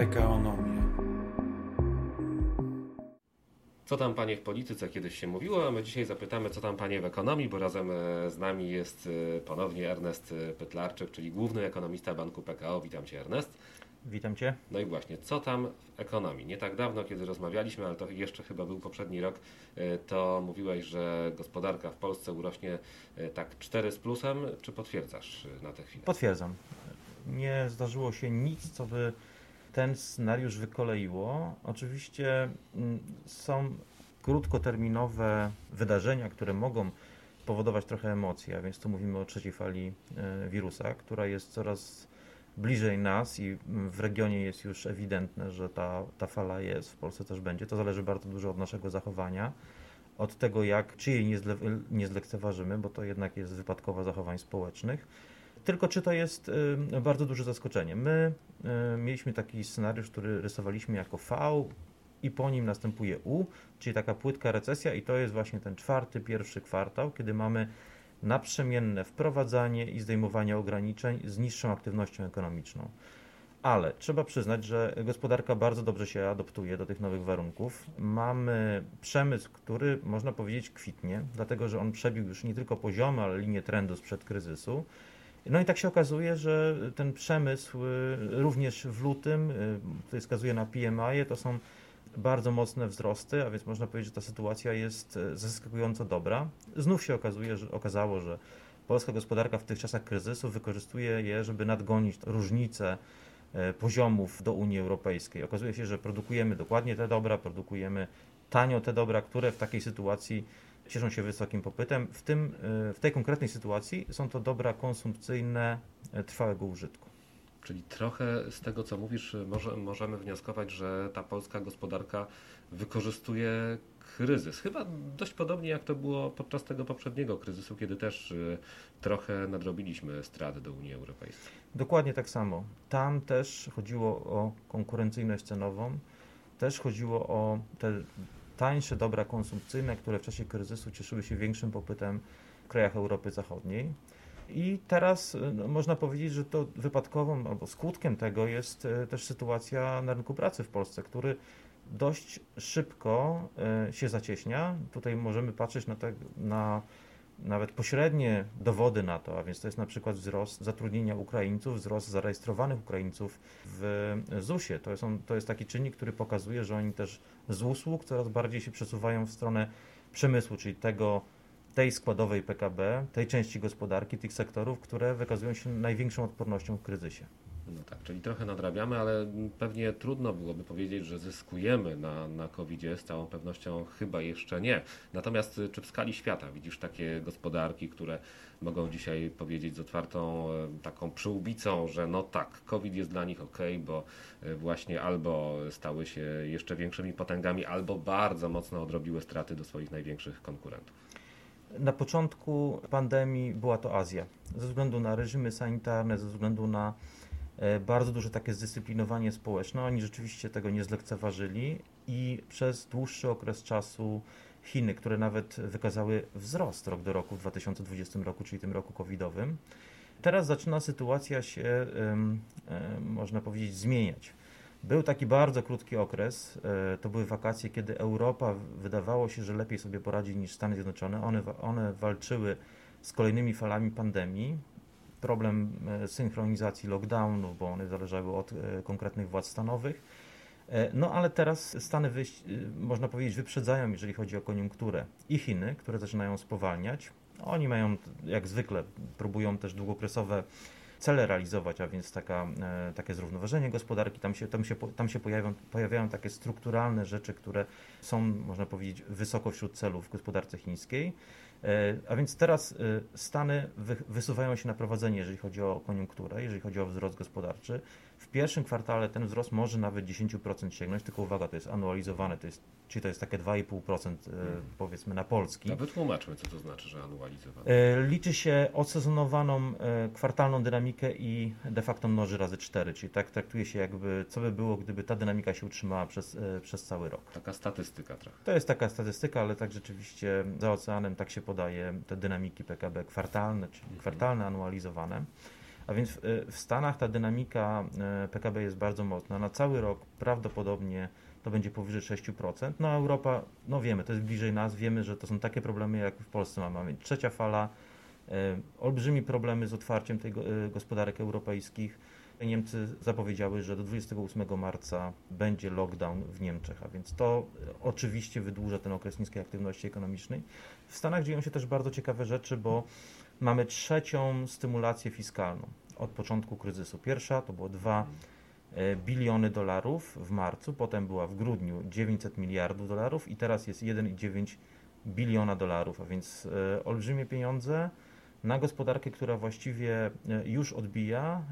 PKOnomię. Co tam panie w polityce kiedyś się mówiło, a my dzisiaj zapytamy, co tam panie w ekonomii, bo razem e, z nami jest e, ponownie Ernest e, Pytlarczyk, czyli główny ekonomista Banku PKO. Witam cię Ernest. Witam cię. No i właśnie, co tam w ekonomii? Nie tak dawno, kiedy rozmawialiśmy, ale to jeszcze chyba był poprzedni rok, to mówiłeś, że gospodarka w Polsce urośnie tak 4 z plusem. Czy potwierdzasz na tę chwilę? Potwierdzam. Nie zdarzyło się nic, co by ten scenariusz wykoleiło. Oczywiście mm, są krótkoterminowe wydarzenia, które mogą powodować trochę emocji, a więc tu mówimy o trzeciej fali e, wirusa, która jest coraz bliżej nas i w regionie jest już ewidentne, że ta, ta fala jest, w Polsce też będzie. To zależy bardzo dużo od naszego zachowania, od tego, jak, czy jej nie, zle, nie zlekceważymy, bo to jednak jest wypadkowa zachowań społecznych tylko czy to jest y, bardzo duże zaskoczenie? My y, mieliśmy taki scenariusz, który rysowaliśmy jako V i po nim następuje U, czyli taka płytka recesja i to jest właśnie ten czwarty, pierwszy kwartał, kiedy mamy naprzemienne wprowadzanie i zdejmowanie ograniczeń z niższą aktywnością ekonomiczną. Ale trzeba przyznać, że gospodarka bardzo dobrze się adoptuje do tych nowych warunków. Mamy przemysł, który można powiedzieć kwitnie, dlatego że on przebił już nie tylko poziomy, ale linię trendu sprzed kryzysu. No i tak się okazuje, że ten przemysł y, również w lutym, y, tutaj wskazuje na PMI, to są bardzo mocne wzrosty, a więc można powiedzieć, że ta sytuacja jest y, zaskakująco dobra. Znów się okazuje, że, okazało, że polska gospodarka w tych czasach kryzysu wykorzystuje je, żeby nadgonić różnice poziomów do Unii Europejskiej. Okazuje się, że produkujemy dokładnie te dobra, produkujemy tanio te dobra, które w takiej sytuacji cieszą się wysokim popytem. W, tym, y, w tej konkretnej sytuacji są to dobra konsumpcyjne y, trwałego użytku. Czyli trochę z tego, co mówisz, może, możemy wnioskować, że ta polska gospodarka wykorzystuje kryzys. Chyba dość podobnie jak to było podczas tego poprzedniego kryzysu, kiedy też y, trochę nadrobiliśmy straty do Unii Europejskiej. Dokładnie tak samo. Tam też chodziło o konkurencyjność cenową, też chodziło o te tańsze dobra konsumpcyjne, które w czasie kryzysu cieszyły się większym popytem w krajach Europy Zachodniej. I teraz no, można powiedzieć, że to wypadkową albo skutkiem tego jest e, też sytuacja na rynku pracy w Polsce, który dość szybko e, się zacieśnia. Tutaj możemy patrzeć na, te, na nawet pośrednie dowody na to, a więc to jest na przykład wzrost zatrudnienia Ukraińców, wzrost zarejestrowanych Ukraińców w ZUS-ie. To, są, to jest taki czynnik, który pokazuje, że oni też z usług coraz bardziej się przesuwają w stronę przemysłu, czyli tego, tej składowej PKB, tej części gospodarki, tych sektorów, które wykazują się największą odpornością w kryzysie. No tak, czyli trochę nadrabiamy, ale pewnie trudno byłoby powiedzieć, że zyskujemy na, na covid z całą pewnością chyba jeszcze nie. Natomiast y, czy w skali świata widzisz takie gospodarki, które mogą dzisiaj powiedzieć z otwartą e, taką przyłbicą, że no tak, COVID jest dla nich ok, bo e, właśnie albo stały się jeszcze większymi potęgami, albo bardzo mocno odrobiły straty do swoich największych konkurentów? Na początku pandemii była to Azja. Ze względu na reżimy sanitarne, ze względu na bardzo duże takie zdyscyplinowanie społeczne. Oni rzeczywiście tego nie zlekceważyli i przez dłuższy okres czasu Chiny, które nawet wykazały wzrost rok do roku w 2020 roku, czyli tym roku covidowym, teraz zaczyna sytuacja się, można powiedzieć, zmieniać. Był taki bardzo krótki okres, e, to były wakacje, kiedy Europa wydawało się, że lepiej sobie poradzi niż Stany Zjednoczone. One, one walczyły z kolejnymi falami pandemii problem e, synchronizacji lockdownu, bo one zależały od e, konkretnych władz stanowych. E, no ale teraz Stany, można powiedzieć, wyprzedzają, jeżeli chodzi o koniunkturę i Chiny, które zaczynają spowalniać. Oni mają, jak zwykle, próbują też długookresowe cele realizować, a więc taka, takie zrównoważenie gospodarki. Tam się, tam się, tam się pojawiają, pojawiają takie strukturalne rzeczy, które są, można powiedzieć, wysoko wśród celów w gospodarce chińskiej. E, a więc teraz e, Stany wysuwają się na prowadzenie, jeżeli chodzi o koniunkturę, jeżeli chodzi o wzrost gospodarczy. W pierwszym kwartale ten wzrost może nawet 10% sięgnąć, tylko uwaga, to jest anualizowane, to jest, czyli to jest takie 2,5% e, hmm. powiedzmy na polski. A wytłumaczmy, co to znaczy, że anualizowane. Liczy się odsezonowaną kwartalną dynamikę i de facto mnoży razy 4, czyli tak traktuje się jakby, co by było, gdyby ta dynamika się utrzymała przez, przez cały rok. Taka statystyka trochę. To jest taka statystyka, ale tak rzeczywiście za oceanem tak się podaje te dynamiki PKB kwartalne, czyli mhm. kwartalne, anualizowane. A więc w Stanach ta dynamika PKB jest bardzo mocna. Na cały rok prawdopodobnie to będzie powyżej 6%. No a Europa, no wiemy, to jest bliżej nas, wiemy, że to są takie problemy, jak w Polsce mamy. trzecia fala, e, olbrzymi problemy z otwarciem tej e, gospodarek europejskich. Niemcy zapowiedziały, że do 28 marca będzie lockdown w Niemczech, a więc to oczywiście wydłuża ten okres niskiej aktywności ekonomicznej. W Stanach dzieją się też bardzo ciekawe rzeczy, bo mamy trzecią stymulację fiskalną od początku kryzysu. Pierwsza to było dwa E, biliony dolarów w marcu, potem była w grudniu 900 miliardów dolarów i teraz jest 1,9 biliona dolarów, a więc e, olbrzymie pieniądze na gospodarkę, która właściwie e, już odbija.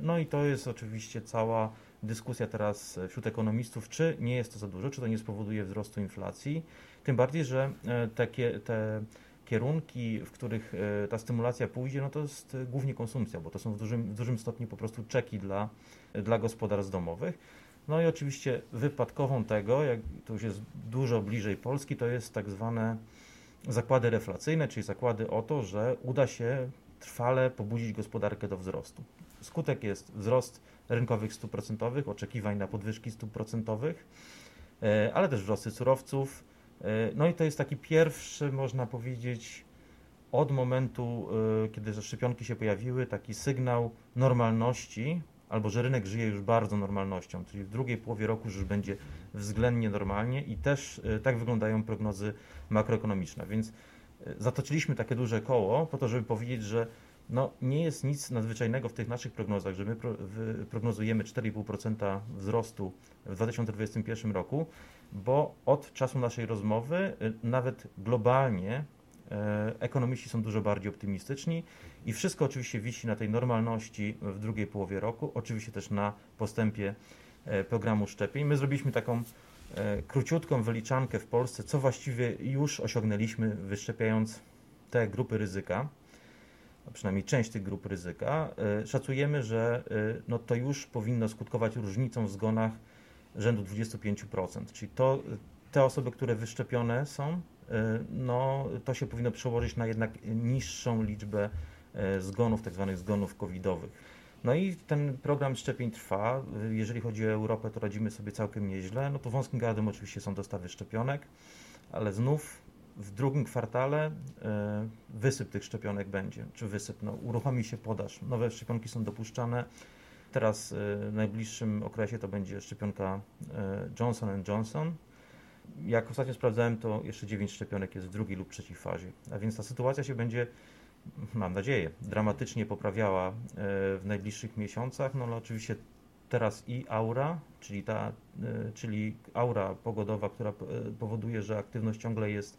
No i to jest oczywiście cała dyskusja teraz wśród ekonomistów, czy nie jest to za dużo, czy to nie spowoduje wzrostu inflacji. Tym bardziej, że takie te kierunki, w których ta stymulacja pójdzie, no to jest głównie konsumpcja, bo to są w dużym, w dużym stopniu po prostu czeki dla dla gospodarstw domowych. No i oczywiście wypadkową tego, jak to już jest dużo bliżej Polski, to jest tak zwane zakłady reflacyjne, czyli zakłady o to, że uda się trwale pobudzić gospodarkę do wzrostu. Skutek jest wzrost rynkowych stóp procentowych, oczekiwań na podwyżki stóp procentowych, e, ale też wzrosty surowców. E, no i to jest taki pierwszy, można powiedzieć, od momentu, e, kiedy szczepionki się pojawiły, taki sygnał normalności albo że rynek żyje już bardzo normalnością, czyli w drugiej połowie roku już będzie względnie normalnie i też e, tak wyglądają prognozy makroekonomiczne. Więc zatoczyliśmy takie duże koło po to, żeby powiedzieć, że no, nie jest nic nadzwyczajnego w tych naszych prognozach, że my prognozujemy 4,5% wzrostu w 2021 roku, bo od czasu naszej rozmowy e, nawet globalnie ekonomiści są dużo bardziej optymistyczni i wszystko oczywiście wisi na tej normalności w drugiej połowie roku, oczywiście też na postępie e, programu szczepień. My zrobiliśmy taką e, króciutką wyliczankę w Polsce, co właściwie już osiągnęliśmy wyszczepiając te grupy ryzyka, a przynajmniej część tych grup ryzyka. E, szacujemy, że no to już powinno skutkować różnicą w zgonach rzędu 25%, czyli to te osoby, które wyszczepione są, no to się powinno przełożyć na jednak niższą liczbę zgonów, tak zwanych zgonów covidowych. No i ten program szczepień trwa. Jeżeli chodzi o Europę, to radzimy sobie całkiem nieźle. No to wąskim gardłem oczywiście są dostawy szczepionek, ale znów w drugim kwartale e, wysyp tych szczepionek będzie, czy wysyp, no, uruchomi się podaż. Nowe szczepionki są dopuszczane. Teraz e, w najbliższym okresie to będzie szczepionka Johnson Johnson. Jak ostatnio sprawdzałem, to jeszcze 9 szczepionek jest w drugiej lub trzeciej fazie. A więc ta sytuacja się będzie mam nadzieję, dramatycznie poprawiała e, w najbliższych miesiącach. No ale oczywiście teraz i aura, czyli ta, e, czyli aura pogodowa, która e, powoduje, że aktywność ciągle jest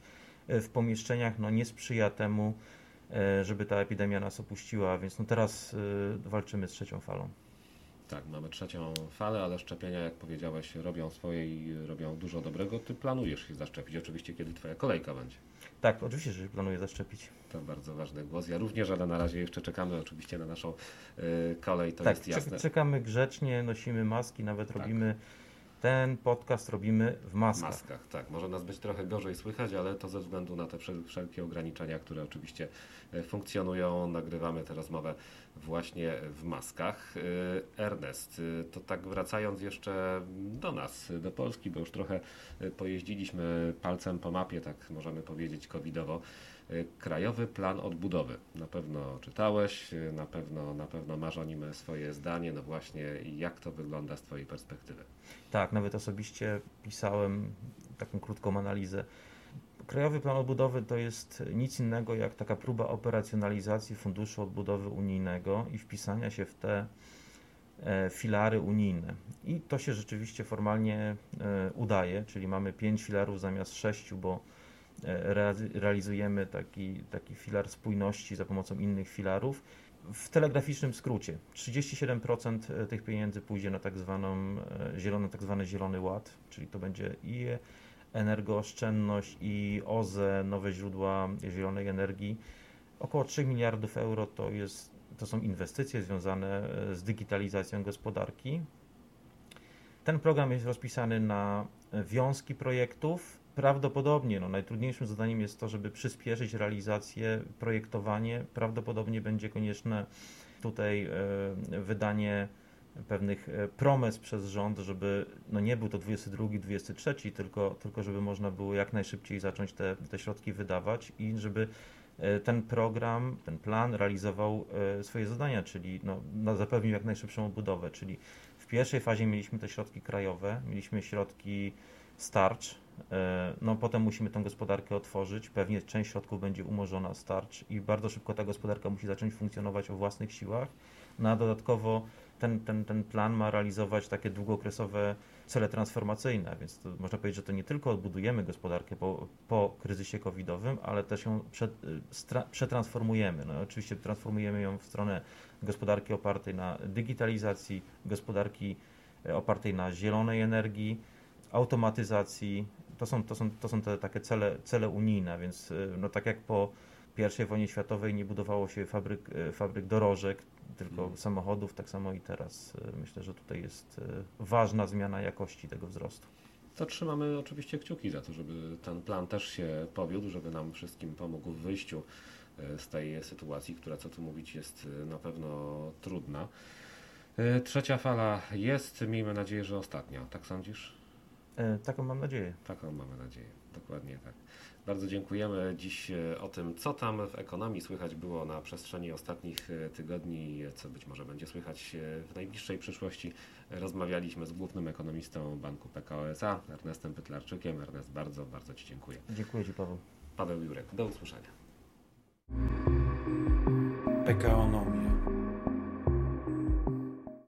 w pomieszczeniach, no nie sprzyja temu, żeby ta epidemia nas opuściła, więc no teraz walczymy z trzecią falą. Tak, mamy trzecią falę, ale szczepienia, jak powiedziałeś, robią swoje i robią dużo dobrego. Ty planujesz się zaszczepić, oczywiście, kiedy Twoja kolejka będzie. Tak, oczywiście, że planuję zaszczepić. To bardzo ważny głos. Ja również, ale na razie jeszcze czekamy oczywiście na naszą y, kolej, to tak, jest jasne. czekamy grzecznie, nosimy maski, nawet tak. robimy ten podcast robimy w maskach. maskach. Tak, może nas być trochę gorzej słychać, ale to ze względu na te wszelkie ograniczenia, które oczywiście e, funkcjonują. Nagrywamy tę rozmowę właśnie w maskach. E, Ernest, e, to tak wracając jeszcze do nas, do Polski, bo już trochę pojeździliśmy palcem po mapie, tak możemy powiedzieć covidowo. Krajowy Plan Odbudowy. Na pewno czytałeś, na pewno, na pewno masz o nim swoje zdanie. No właśnie, jak to wygląda z Twojej perspektywy? Tak, nawet osobiście pisałem taką krótką analizę. Krajowy Plan Odbudowy to jest nic innego jak taka próba operacjonalizacji Funduszu Odbudowy Unijnego i wpisania się w te e, filary unijne. I to się rzeczywiście formalnie e, udaje, czyli mamy pięć filarów zamiast sześciu, bo e, realizujemy taki, taki filar spójności za pomocą innych filarów w telegraficznym skrócie 37% e, tych pieniędzy pójdzie na tak, zwaną, zielony, tak zwany Zielony Ład, czyli to będzie i energooszczędność, i OZE, nowe źródła zielonej energii. Około 3 miliardów euro to, jest, to są inwestycje związane e, z digitalizacją gospodarki. Ten program jest rozpisany na wiązki projektów, Prawdopodobnie no, najtrudniejszym zadaniem jest to, żeby przyspieszyć realizację, projektowanie. Prawdopodobnie będzie konieczne tutaj wydanie pewnych promes przez rząd, żeby no nie był to 22, 23, tylko, tylko żeby można było jak najszybciej zacząć te, te środki wydawać i żeby ten program, ten plan realizował swoje zadania, czyli no, no zapewnił jak najszybszą odbudowę, czyli w pierwszej fazie mieliśmy te środki krajowe, mieliśmy środki starcz, e, no potem musimy tę gospodarkę otworzyć, pewnie część środków będzie umorzona starcz i bardzo szybko ta gospodarka musi zacząć funkcjonować o własnych siłach, no a dodatkowo ten, ten, ten plan ma realizować takie długookresowe cele transformacyjne, więc można powiedzieć, że to nie tylko odbudujemy gospodarkę po, po kryzysie covidowym, ale też ją przetransformujemy. No, oczywiście transformujemy ją w stronę gospodarki opartej na digitalizacji, gospodarki e, opartej na zielonej energii, automatyzacji. To są, to są, to są te takie cele, cele unijne, więc y, no tak jak po I wojnie światowej nie budowało się fabryk, y, fabryk dorożek, tylko mm. samochodów, tak samo i teraz y, myślę, że tutaj jest ważna zmiana jakości tego wzrostu. To trzymamy oczywiście kciuki za to, żeby ten plan też się powiódł, żeby nam wszystkim pomógł w wyjściu z tej sytuacji, która, co tu mówić, jest na pewno trudna. Trzecia fala jest, miejmy nadzieję, że ostatnia. Tak sądzisz? E, taką mam nadzieję. Taką mamy nadzieję, dokładnie tak. Bardzo dziękujemy dziś e, o tym, co tam w ekonomii słychać było na przestrzeni ostatnich e, tygodni, co być może będzie słychać w najbliższej przyszłości. Rozmawialiśmy z głównym ekonomistą Banku PKO SA, Ernestem Pytlarczykiem. Ernest, bardzo, bardzo Ci dziękuję. Dziękuję Ci, Paweł. Paweł Jurek, do usłyszenia. PKO